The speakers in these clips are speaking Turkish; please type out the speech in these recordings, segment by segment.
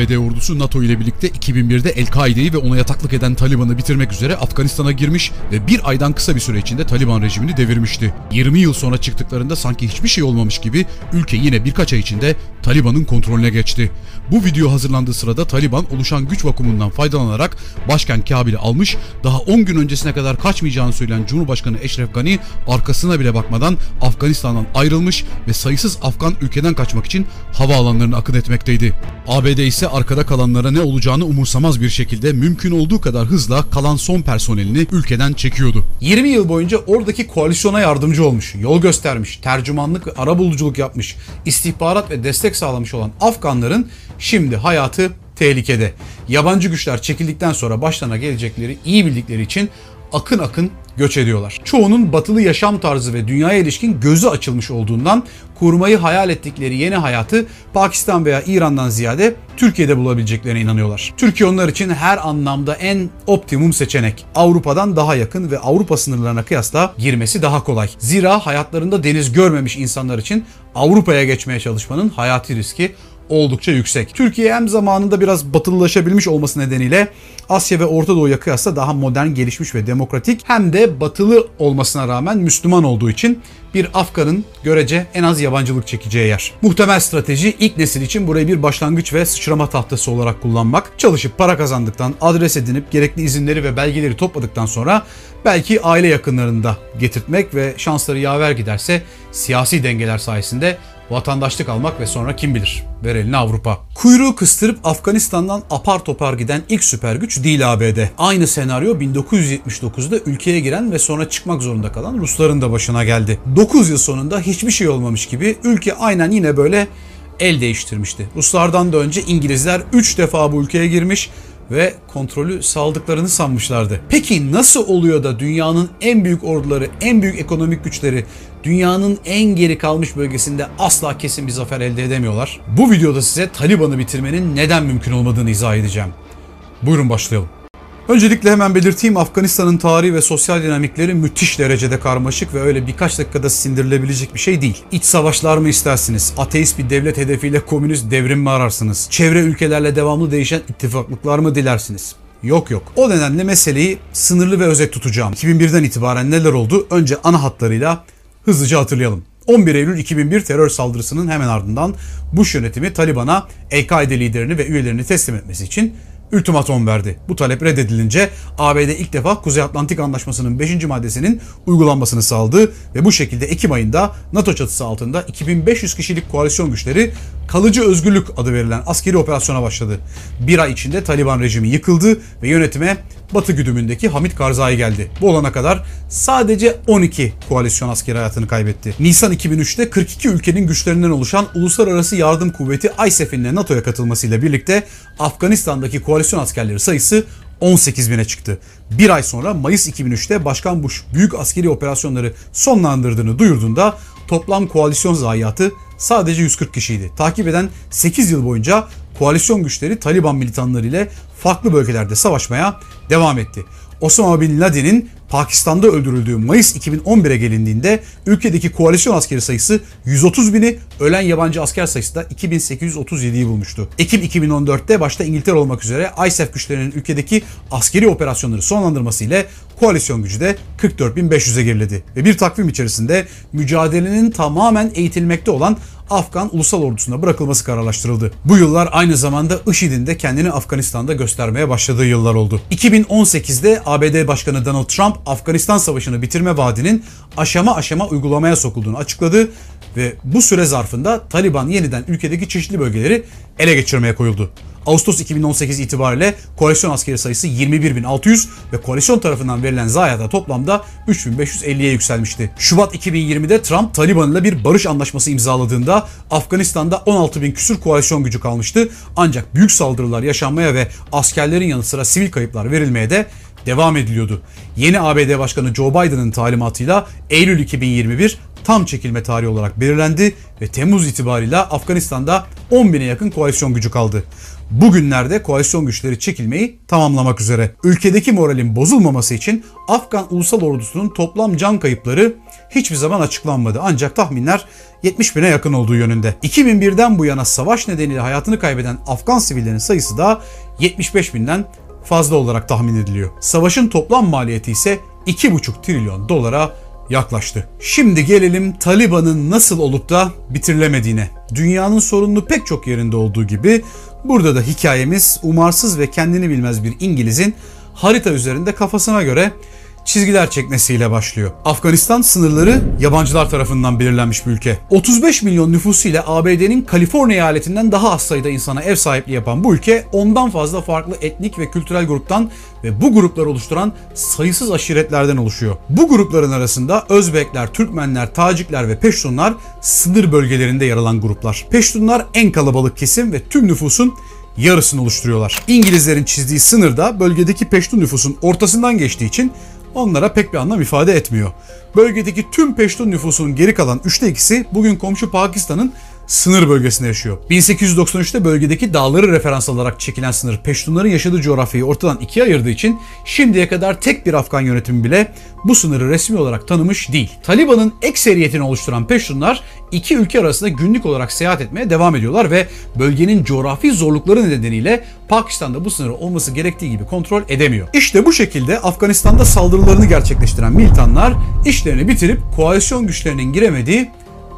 ABD ordusu NATO ile birlikte 2001'de El-Kaide'yi ve ona yataklık eden Taliban'ı bitirmek üzere Afganistan'a girmiş ve bir aydan kısa bir süre içinde Taliban rejimini devirmişti. 20 yıl sonra çıktıklarında sanki hiçbir şey olmamış gibi ülke yine birkaç ay içinde Taliban'ın kontrolüne geçti. Bu video hazırlandığı sırada Taliban oluşan güç vakumundan faydalanarak başkent Kabil'i almış, daha 10 gün öncesine kadar kaçmayacağını söyleyen Cumhurbaşkanı Eşref Gani arkasına bile bakmadan Afganistan'dan ayrılmış ve sayısız Afgan ülkeden kaçmak için havaalanlarına akın etmekteydi. ABD ise arkada kalanlara ne olacağını umursamaz bir şekilde mümkün olduğu kadar hızla kalan son personelini ülkeden çekiyordu. 20 yıl boyunca oradaki koalisyona yardımcı olmuş, yol göstermiş, tercümanlık ve arabuluculuk yapmış, istihbarat ve destek sağlamış olan Afganların şimdi hayatı tehlikede. Yabancı güçler çekildikten sonra başlarına gelecekleri iyi bildikleri için akın akın göç ediyorlar. Çoğunun batılı yaşam tarzı ve dünyaya ilişkin gözü açılmış olduğundan kurmayı hayal ettikleri yeni hayatı Pakistan veya İran'dan ziyade Türkiye'de bulabileceklerine inanıyorlar. Türkiye onlar için her anlamda en optimum seçenek. Avrupa'dan daha yakın ve Avrupa sınırlarına kıyasla girmesi daha kolay. Zira hayatlarında deniz görmemiş insanlar için Avrupa'ya geçmeye çalışmanın hayati riski oldukça yüksek. Türkiye hem zamanında biraz batılılaşabilmiş olması nedeniyle Asya ve Orta Doğu'ya kıyasla daha modern, gelişmiş ve demokratik hem de batılı olmasına rağmen Müslüman olduğu için bir Afgan'ın görece en az yabancılık çekeceği yer. Muhtemel strateji ilk nesil için burayı bir başlangıç ve sıçrama tahtası olarak kullanmak. Çalışıp para kazandıktan, adres edinip gerekli izinleri ve belgeleri topladıktan sonra belki aile yakınlarını da getirtmek ve şansları yaver giderse siyasi dengeler sayesinde vatandaşlık almak ve sonra kim bilir ver eline Avrupa. Kuyruğu kıstırıp Afganistan'dan apar topar giden ilk süper güç değil ABD. Aynı senaryo 1979'da ülkeye giren ve sonra çıkmak zorunda kalan Rusların da başına geldi. 9 yıl sonunda hiçbir şey olmamış gibi ülke aynen yine böyle el değiştirmişti. Ruslardan da önce İngilizler 3 defa bu ülkeye girmiş ve kontrolü saldıklarını sanmışlardı. Peki nasıl oluyor da dünyanın en büyük orduları, en büyük ekonomik güçleri dünyanın en geri kalmış bölgesinde asla kesin bir zafer elde edemiyorlar? Bu videoda size Taliban'ı bitirmenin neden mümkün olmadığını izah edeceğim. Buyurun başlayalım. Öncelikle hemen belirteyim Afganistan'ın tarihi ve sosyal dinamikleri müthiş derecede karmaşık ve öyle birkaç dakikada sindirilebilecek bir şey değil. İç savaşlar mı istersiniz? Ateist bir devlet hedefiyle komünist devrim mi ararsınız? Çevre ülkelerle devamlı değişen ittifaklıklar mı dilersiniz? Yok yok. O nedenle meseleyi sınırlı ve özet tutacağım. 2001'den itibaren neler oldu? Önce ana hatlarıyla hızlıca hatırlayalım. 11 Eylül 2001 terör saldırısının hemen ardından Bush yönetimi Taliban'a El-Kaide liderini ve üyelerini teslim etmesi için ultimatom verdi. Bu talep reddedilince ABD ilk defa Kuzey Atlantik Anlaşması'nın 5. maddesinin uygulanmasını sağladı ve bu şekilde Ekim ayında NATO çatısı altında 2500 kişilik koalisyon güçleri Kalıcı Özgürlük adı verilen askeri operasyona başladı. Bir ay içinde Taliban rejimi yıkıldı ve yönetime Batı güdümündeki Hamid Karzai geldi. Bu olana kadar sadece 12 koalisyon askeri hayatını kaybetti. Nisan 2003'te 42 ülkenin güçlerinden oluşan Uluslararası Yardım Kuvveti ISAF'in de NATO'ya katılmasıyla birlikte Afganistan'daki koalisyon askerleri sayısı 18 bine çıktı. Bir ay sonra Mayıs 2003'te Başkan Bush büyük askeri operasyonları sonlandırdığını duyurduğunda toplam koalisyon zayiatı sadece 140 kişiydi. Takip eden 8 yıl boyunca koalisyon güçleri Taliban militanları ile farklı bölgelerde savaşmaya devam etti. Osama Bin Laden'in Pakistan'da öldürüldüğü Mayıs 2011'e gelindiğinde ülkedeki koalisyon askeri sayısı 130 bini, ölen yabancı asker sayısı da 2837'yi bulmuştu. Ekim 2014'te başta İngiltere olmak üzere ISAF güçlerinin ülkedeki askeri operasyonları sonlandırması ile koalisyon gücü de 44.500'e geriledi. Ve bir takvim içerisinde mücadelenin tamamen eğitilmekte olan Afgan ulusal ordusuna bırakılması kararlaştırıldı. Bu yıllar aynı zamanda IŞİD'in de kendini Afganistan'da göstermeye başladığı yıllar oldu. 2018'de ABD Başkanı Donald Trump Afganistan Savaşı'nı bitirme vaadinin aşama aşama uygulamaya sokulduğunu açıkladı ve bu süre zarfında Taliban yeniden ülkedeki çeşitli bölgeleri ele geçirmeye koyuldu. Ağustos 2018 itibariyle koalisyon askeri sayısı 21.600 ve koalisyon tarafından verilen zayiata toplamda 3.550'ye yükselmişti. Şubat 2020'de Trump Taliban ile bir barış anlaşması imzaladığında Afganistan'da 16.000 küsür koalisyon gücü kalmıştı. Ancak büyük saldırılar yaşanmaya ve askerlerin yanı sıra sivil kayıplar verilmeye de devam ediliyordu. Yeni ABD Başkanı Joe Biden'ın talimatıyla Eylül 2021 tam çekilme tarihi olarak belirlendi ve Temmuz itibariyle Afganistan'da 10 bine yakın koalisyon gücü kaldı. Bugünlerde koalisyon güçleri çekilmeyi tamamlamak üzere. Ülkedeki moralin bozulmaması için Afgan Ulusal Ordusu'nun toplam can kayıpları hiçbir zaman açıklanmadı. Ancak tahminler 70 bine yakın olduğu yönünde. 2001'den bu yana savaş nedeniyle hayatını kaybeden Afgan sivillerin sayısı da 75 binden fazla olarak tahmin ediliyor. Savaşın toplam maliyeti ise 2,5 trilyon dolara yaklaştı. Şimdi gelelim Taliban'ın nasıl olup da bitirilemediğine. Dünyanın sorunlu pek çok yerinde olduğu gibi burada da hikayemiz umarsız ve kendini bilmez bir İngiliz'in harita üzerinde kafasına göre çizgiler çekmesiyle başlıyor. Afganistan sınırları yabancılar tarafından belirlenmiş bir ülke. 35 milyon nüfusuyla ABD'nin Kaliforniya eyaletinden daha az sayıda insana ev sahipliği yapan bu ülke ondan fazla farklı etnik ve kültürel gruptan ve bu grupları oluşturan sayısız aşiretlerden oluşuyor. Bu grupların arasında Özbekler, Türkmenler, Tacikler ve Peştunlar sınır bölgelerinde yer alan gruplar. Peştunlar en kalabalık kesim ve tüm nüfusun yarısını oluşturuyorlar. İngilizlerin çizdiği sınırda bölgedeki Peştun nüfusun ortasından geçtiği için onlara pek bir anlam ifade etmiyor. Bölgedeki tüm Peştun nüfusunun geri kalan üçte ikisi bugün komşu Pakistan'ın sınır bölgesinde yaşıyor. 1893'te bölgedeki dağları referans alarak çekilen sınır Peştunların yaşadığı coğrafyayı ortadan ikiye ayırdığı için şimdiye kadar tek bir Afgan yönetimi bile bu sınırı resmi olarak tanımış değil. Taliban'ın ekseriyetini oluşturan Peştunlar iki ülke arasında günlük olarak seyahat etmeye devam ediyorlar ve bölgenin coğrafi zorlukları nedeniyle Pakistan'da bu sınırı olması gerektiği gibi kontrol edemiyor. İşte bu şekilde Afganistan'da saldırılarını gerçekleştiren militanlar işlerini bitirip koalisyon güçlerinin giremediği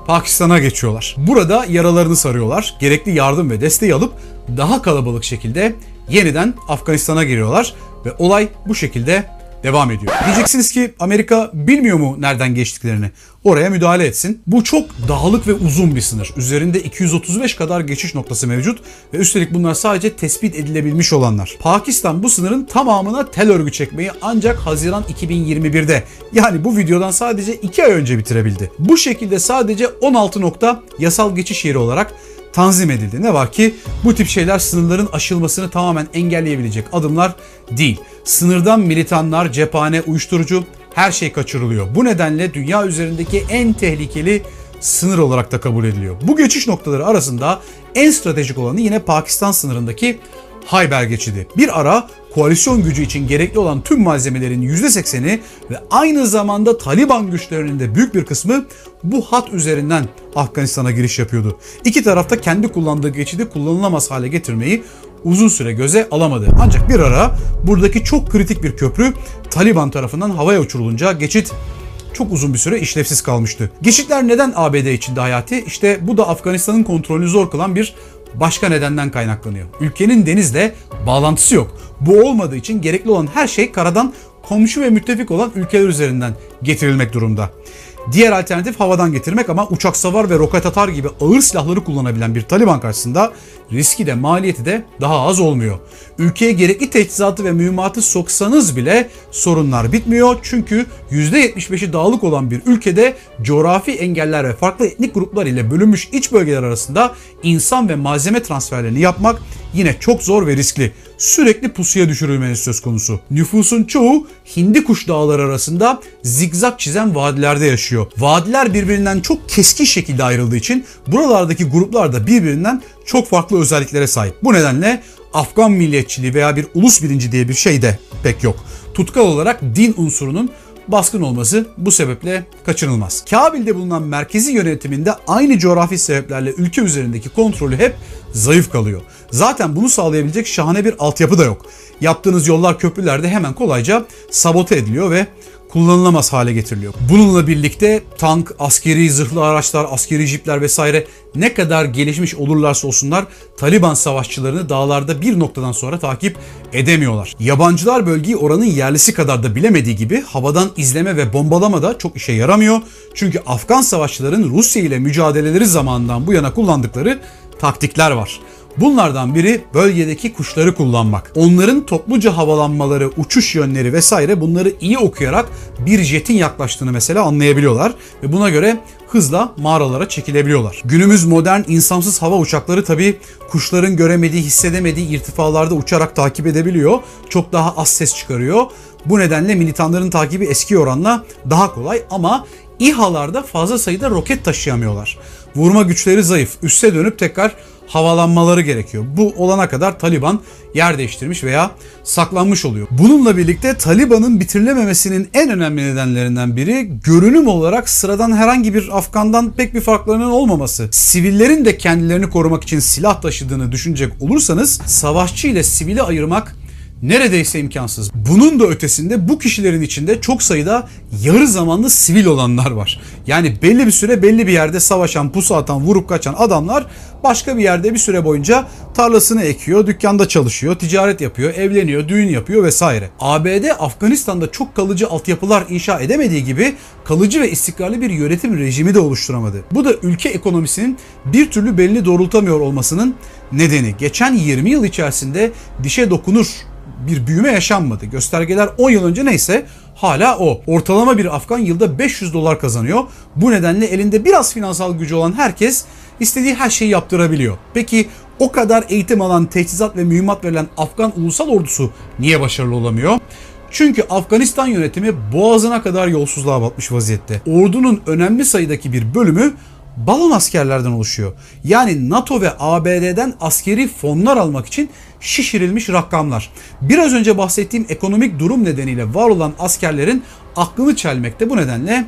Pakistan'a geçiyorlar. Burada yaralarını sarıyorlar. Gerekli yardım ve desteği alıp daha kalabalık şekilde yeniden Afganistan'a giriyorlar ve olay bu şekilde devam ediyor. Diyeceksiniz ki Amerika bilmiyor mu nereden geçtiklerini? Oraya müdahale etsin. Bu çok dağlık ve uzun bir sınır. Üzerinde 235 kadar geçiş noktası mevcut ve üstelik bunlar sadece tespit edilebilmiş olanlar. Pakistan bu sınırın tamamına tel örgü çekmeyi ancak Haziran 2021'de yani bu videodan sadece 2 ay önce bitirebildi. Bu şekilde sadece 16 nokta yasal geçiş yeri olarak tanzim edildi. Ne var ki bu tip şeyler sınırların aşılmasını tamamen engelleyebilecek adımlar değil. Sınırdan militanlar, cephane, uyuşturucu her şey kaçırılıyor. Bu nedenle dünya üzerindeki en tehlikeli sınır olarak da kabul ediliyor. Bu geçiş noktaları arasında en stratejik olanı yine Pakistan sınırındaki Hayber geçidi. Bir ara koalisyon gücü için gerekli olan tüm malzemelerin %80'i ve aynı zamanda Taliban güçlerinin de büyük bir kısmı bu hat üzerinden Afganistan'a giriş yapıyordu. İki tarafta kendi kullandığı geçidi kullanılamaz hale getirmeyi uzun süre göze alamadı. Ancak bir ara buradaki çok kritik bir köprü Taliban tarafından havaya uçurulunca geçit çok uzun bir süre işlevsiz kalmıştı. Geçitler neden ABD içinde hayati? İşte bu da Afganistan'ın kontrolünü zor kılan bir başka nedenden kaynaklanıyor. Ülkenin denizle bağlantısı yok. Bu olmadığı için gerekli olan her şey karadan komşu ve müttefik olan ülkeler üzerinden getirilmek durumda. Diğer alternatif havadan getirmek ama uçak savar ve roket atar gibi ağır silahları kullanabilen bir Taliban karşısında riski de maliyeti de daha az olmuyor. Ülkeye gerekli teçhizatı ve mühimmatı soksanız bile sorunlar bitmiyor. Çünkü %75'i dağlık olan bir ülkede coğrafi engeller ve farklı etnik gruplar ile bölünmüş iç bölgeler arasında insan ve malzeme transferlerini yapmak yine çok zor ve riskli. Sürekli pusuya düşürülmeniz söz konusu. Nüfusun çoğu Hindi kuş dağları arasında zigzag çizen vadilerde yaşıyor. Vadiler birbirinden çok keskin şekilde ayrıldığı için buralardaki gruplar da birbirinden çok farklı özelliklere sahip. Bu nedenle Afgan milliyetçiliği veya bir ulus bilinci diye bir şey de pek yok. Tutkal olarak din unsurunun baskın olması bu sebeple kaçınılmaz. Kabil'de bulunan merkezi yönetiminde aynı coğrafi sebeplerle ülke üzerindeki kontrolü hep zayıf kalıyor. Zaten bunu sağlayabilecek şahane bir altyapı da yok. Yaptığınız yollar köprüler de hemen kolayca sabote ediliyor ve kullanılamaz hale getiriliyor. Bununla birlikte tank, askeri zırhlı araçlar, askeri jipler vesaire ne kadar gelişmiş olurlarsa olsunlar Taliban savaşçılarını dağlarda bir noktadan sonra takip edemiyorlar. Yabancılar bölgeyi oranın yerlisi kadar da bilemediği gibi havadan izleme ve bombalama da çok işe yaramıyor. Çünkü Afgan savaşçıların Rusya ile mücadeleleri zamanından bu yana kullandıkları taktikler var. Bunlardan biri bölgedeki kuşları kullanmak. Onların topluca havalanmaları, uçuş yönleri vesaire bunları iyi okuyarak bir jetin yaklaştığını mesela anlayabiliyorlar ve buna göre hızla mağaralara çekilebiliyorlar. Günümüz modern insansız hava uçakları tabi kuşların göremediği, hissedemediği irtifalarda uçarak takip edebiliyor. Çok daha az ses çıkarıyor. Bu nedenle militanların takibi eski oranla daha kolay ama İHA'larda fazla sayıda roket taşıyamıyorlar. Vurma güçleri zayıf. Üste dönüp tekrar havalanmaları gerekiyor. Bu olana kadar Taliban yer değiştirmiş veya saklanmış oluyor. Bununla birlikte Taliban'ın bitirilememesinin en önemli nedenlerinden biri görünüm olarak sıradan herhangi bir Afgan'dan pek bir farklarının olmaması. Sivillerin de kendilerini korumak için silah taşıdığını düşünecek olursanız savaşçı ile sivili ayırmak neredeyse imkansız. Bunun da ötesinde bu kişilerin içinde çok sayıda yarı zamanlı sivil olanlar var. Yani belli bir süre belli bir yerde savaşan, pusu atan, vurup kaçan adamlar başka bir yerde bir süre boyunca tarlasını ekiyor, dükkanda çalışıyor, ticaret yapıyor, evleniyor, düğün yapıyor vesaire. ABD Afganistan'da çok kalıcı altyapılar inşa edemediği gibi kalıcı ve istikrarlı bir yönetim rejimi de oluşturamadı. Bu da ülke ekonomisinin bir türlü belini doğrultamıyor olmasının nedeni. Geçen 20 yıl içerisinde dişe dokunur bir büyüme yaşanmadı. Göstergeler 10 yıl önce neyse hala o. Ortalama bir Afgan yılda 500 dolar kazanıyor. Bu nedenle elinde biraz finansal gücü olan herkes istediği her şeyi yaptırabiliyor. Peki o kadar eğitim alan, teçhizat ve mühimmat verilen Afgan ulusal ordusu niye başarılı olamıyor? Çünkü Afganistan yönetimi boğazına kadar yolsuzluğa batmış vaziyette. Ordunun önemli sayıdaki bir bölümü balon askerlerden oluşuyor. Yani NATO ve ABD'den askeri fonlar almak için şişirilmiş rakamlar. Biraz önce bahsettiğim ekonomik durum nedeniyle var olan askerlerin aklını çelmekte bu nedenle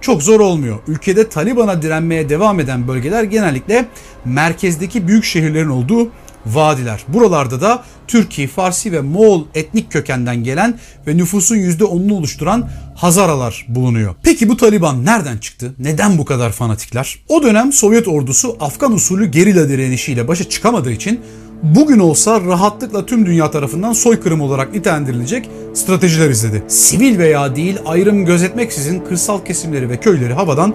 çok zor olmuyor. Ülkede Taliban'a direnmeye devam eden bölgeler genellikle merkezdeki büyük şehirlerin olduğu vadiler. Buralarda da Türkiye, Farsi ve Moğol etnik kökenden gelen ve nüfusun %10'unu oluşturan Hazaralar bulunuyor. Peki bu Taliban nereden çıktı? Neden bu kadar fanatikler? O dönem Sovyet ordusu Afgan usulü gerilla direnişiyle başa çıkamadığı için bugün olsa rahatlıkla tüm dünya tarafından soykırım olarak nitelendirilecek stratejiler izledi. Sivil veya değil ayrım gözetmeksizin kırsal kesimleri ve köyleri havadan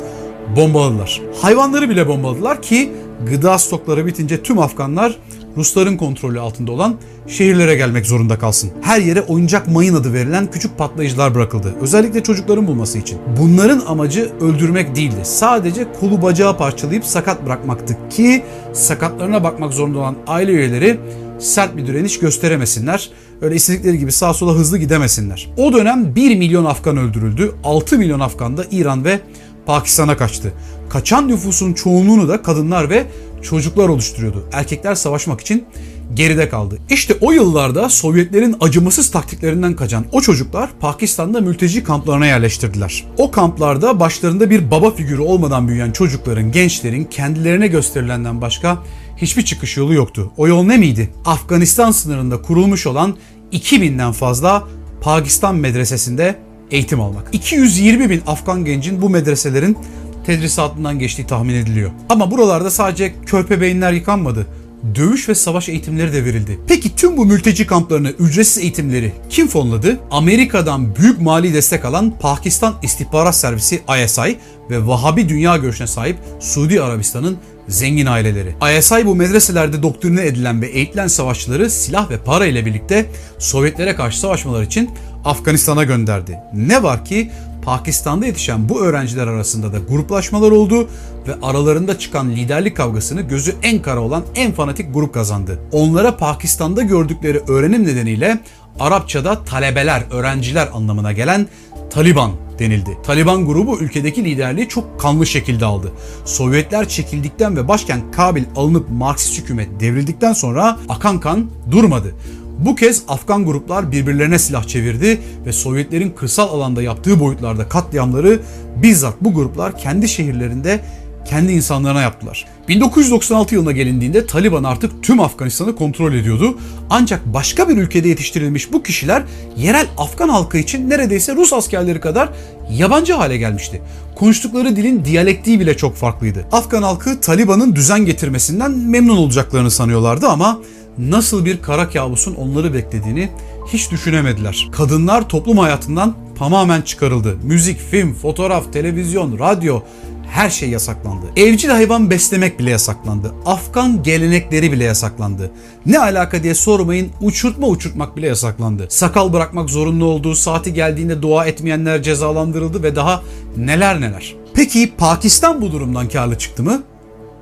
bombaladılar. Hayvanları bile bombaladılar ki gıda stokları bitince tüm Afganlar Rusların kontrolü altında olan şehirlere gelmek zorunda kalsın. Her yere oyuncak mayın adı verilen küçük patlayıcılar bırakıldı. Özellikle çocukların bulması için. Bunların amacı öldürmek değildi. Sadece kolu bacağı parçalayıp sakat bırakmaktı ki sakatlarına bakmak zorunda olan aile üyeleri sert bir direniş gösteremesinler. Öyle istedikleri gibi sağa sola hızlı gidemesinler. O dönem 1 milyon Afgan öldürüldü. 6 milyon Afgan da İran ve Pakistan'a kaçtı. Kaçan nüfusun çoğunluğunu da kadınlar ve çocuklar oluşturuyordu. Erkekler savaşmak için geride kaldı. İşte o yıllarda Sovyetlerin acımasız taktiklerinden kaçan o çocuklar Pakistan'da mülteci kamplarına yerleştirdiler. O kamplarda başlarında bir baba figürü olmadan büyüyen çocukların, gençlerin kendilerine gösterilenden başka hiçbir çıkış yolu yoktu. O yol ne miydi? Afganistan sınırında kurulmuş olan 2000'den fazla Pakistan medresesinde eğitim almak. 220 bin Afgan gencin bu medreselerin tedrisatından geçtiği tahmin ediliyor. Ama buralarda sadece körpe beyinler yıkanmadı. Dövüş ve savaş eğitimleri de verildi. Peki tüm bu mülteci kamplarını, ücretsiz eğitimleri kim fonladı? Amerika'dan büyük mali destek alan Pakistan İstihbarat Servisi ISI ve Vahabi dünya görüşüne sahip Suudi Arabistan'ın zengin aileleri. ISI bu medreselerde doktrine edilen ve eğitilen savaşçıları silah ve para ile birlikte Sovyetlere karşı savaşmalar için Afganistan'a gönderdi. Ne var ki Pakistan'da yetişen bu öğrenciler arasında da gruplaşmalar oldu ve aralarında çıkan liderlik kavgasını gözü en kara olan en fanatik grup kazandı. Onlara Pakistan'da gördükleri öğrenim nedeniyle Arapçada talebeler, öğrenciler anlamına gelen Taliban denildi. Taliban grubu ülkedeki liderliği çok kanlı şekilde aldı. Sovyetler çekildikten ve başkent Kabil alınıp Marksist hükümet devrildikten sonra akan kan durmadı. Bu kez Afgan gruplar birbirlerine silah çevirdi ve Sovyetlerin kırsal alanda yaptığı boyutlarda katliamları bizzat bu gruplar kendi şehirlerinde kendi insanlarına yaptılar. 1996 yılına gelindiğinde Taliban artık tüm Afganistan'ı kontrol ediyordu. Ancak başka bir ülkede yetiştirilmiş bu kişiler yerel Afgan halkı için neredeyse Rus askerleri kadar yabancı hale gelmişti. Konuştukları dilin diyalektiği bile çok farklıydı. Afgan halkı Taliban'ın düzen getirmesinden memnun olacaklarını sanıyorlardı ama nasıl bir kara kabusun onları beklediğini hiç düşünemediler. Kadınlar toplum hayatından tamamen çıkarıldı. Müzik, film, fotoğraf, televizyon, radyo her şey yasaklandı. Evcil hayvan beslemek bile yasaklandı. Afgan gelenekleri bile yasaklandı. Ne alaka diye sormayın uçurtma uçurtmak bile yasaklandı. Sakal bırakmak zorunlu olduğu saati geldiğinde dua etmeyenler cezalandırıldı ve daha neler neler. Peki Pakistan bu durumdan karlı çıktı mı?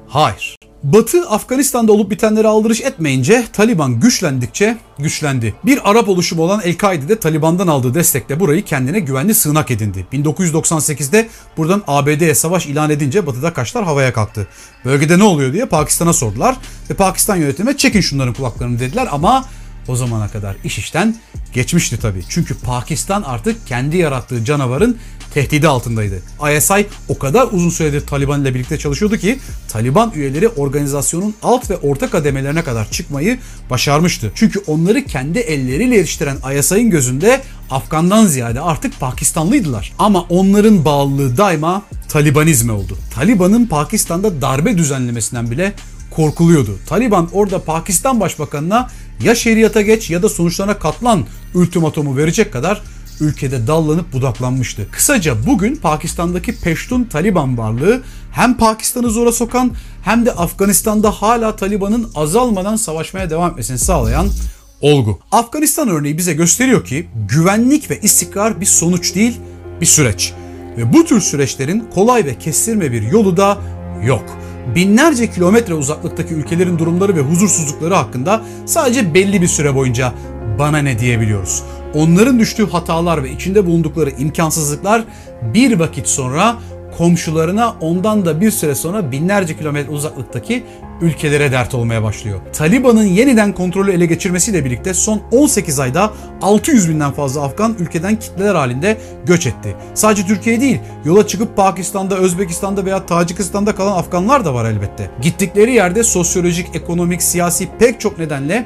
Hayır. Batı Afganistan'da olup bitenlere aldırış etmeyince Taliban güçlendikçe güçlendi. Bir Arap oluşumu olan El-Kaide de Taliban'dan aldığı destekle burayı kendine güvenli sığınak edindi. 1998'de buradan ABD'ye savaş ilan edince Batı'da kaşlar havaya kalktı. Bölgede ne oluyor diye Pakistan'a sordular ve Pakistan yönetimi çekin şunların kulaklarını dediler ama o zamana kadar iş işten geçmişti tabii. Çünkü Pakistan artık kendi yarattığı canavarın tehdidi altındaydı. ISI o kadar uzun süredir Taliban ile birlikte çalışıyordu ki Taliban üyeleri organizasyonun alt ve orta kademelerine kadar çıkmayı başarmıştı. Çünkü onları kendi elleriyle yetiştiren ISI'nin gözünde Afgan'dan ziyade artık Pakistanlıydılar. Ama onların bağlılığı daima Talibanizme oldu. Taliban'ın Pakistan'da darbe düzenlemesinden bile korkuluyordu. Taliban orada Pakistan Başbakanına ya şeriata geç ya da sonuçlarına katlan ultimatomu verecek kadar ülkede dallanıp budaklanmıştı. Kısaca bugün Pakistan'daki Peştun Taliban varlığı hem Pakistan'ı zora sokan hem de Afganistan'da hala Taliban'ın azalmadan savaşmaya devam etmesini sağlayan olgu. Afganistan örneği bize gösteriyor ki güvenlik ve istikrar bir sonuç değil, bir süreç. Ve bu tür süreçlerin kolay ve kestirme bir yolu da yok binlerce kilometre uzaklıktaki ülkelerin durumları ve huzursuzlukları hakkında sadece belli bir süre boyunca bana ne diyebiliyoruz. Onların düştüğü hatalar ve içinde bulundukları imkansızlıklar bir vakit sonra komşularına ondan da bir süre sonra binlerce kilometre uzaklıktaki ülkelere dert olmaya başlıyor. Taliban'ın yeniden kontrolü ele geçirmesiyle birlikte son 18 ayda 600 binden fazla Afgan ülkeden kitleler halinde göç etti. Sadece Türkiye değil, yola çıkıp Pakistan'da, Özbekistan'da veya Tacikistan'da kalan Afganlar da var elbette. Gittikleri yerde sosyolojik, ekonomik, siyasi pek çok nedenle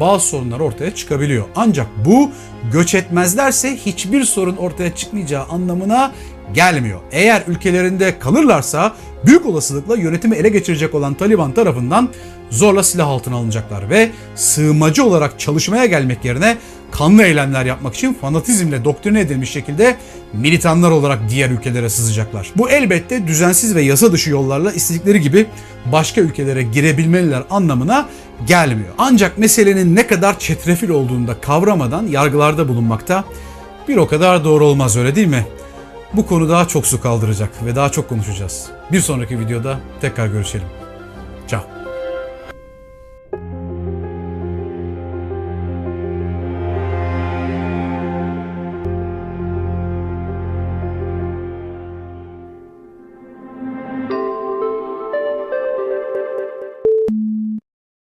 bazı sorunlar ortaya çıkabiliyor. Ancak bu göç etmezlerse hiçbir sorun ortaya çıkmayacağı anlamına gelmiyor. Eğer ülkelerinde kalırlarsa büyük olasılıkla yönetimi ele geçirecek olan Taliban tarafından zorla silah altına alınacaklar ve sığınmacı olarak çalışmaya gelmek yerine kanlı eylemler yapmak için fanatizmle doktrine edilmiş şekilde militanlar olarak diğer ülkelere sızacaklar. Bu elbette düzensiz ve yasa dışı yollarla istedikleri gibi başka ülkelere girebilmeliler anlamına gelmiyor. Ancak meselenin ne kadar çetrefil olduğunu da kavramadan yargılarda bulunmakta bir o kadar doğru olmaz öyle değil mi? Bu konu daha çok su kaldıracak ve daha çok konuşacağız. Bir sonraki videoda tekrar görüşelim.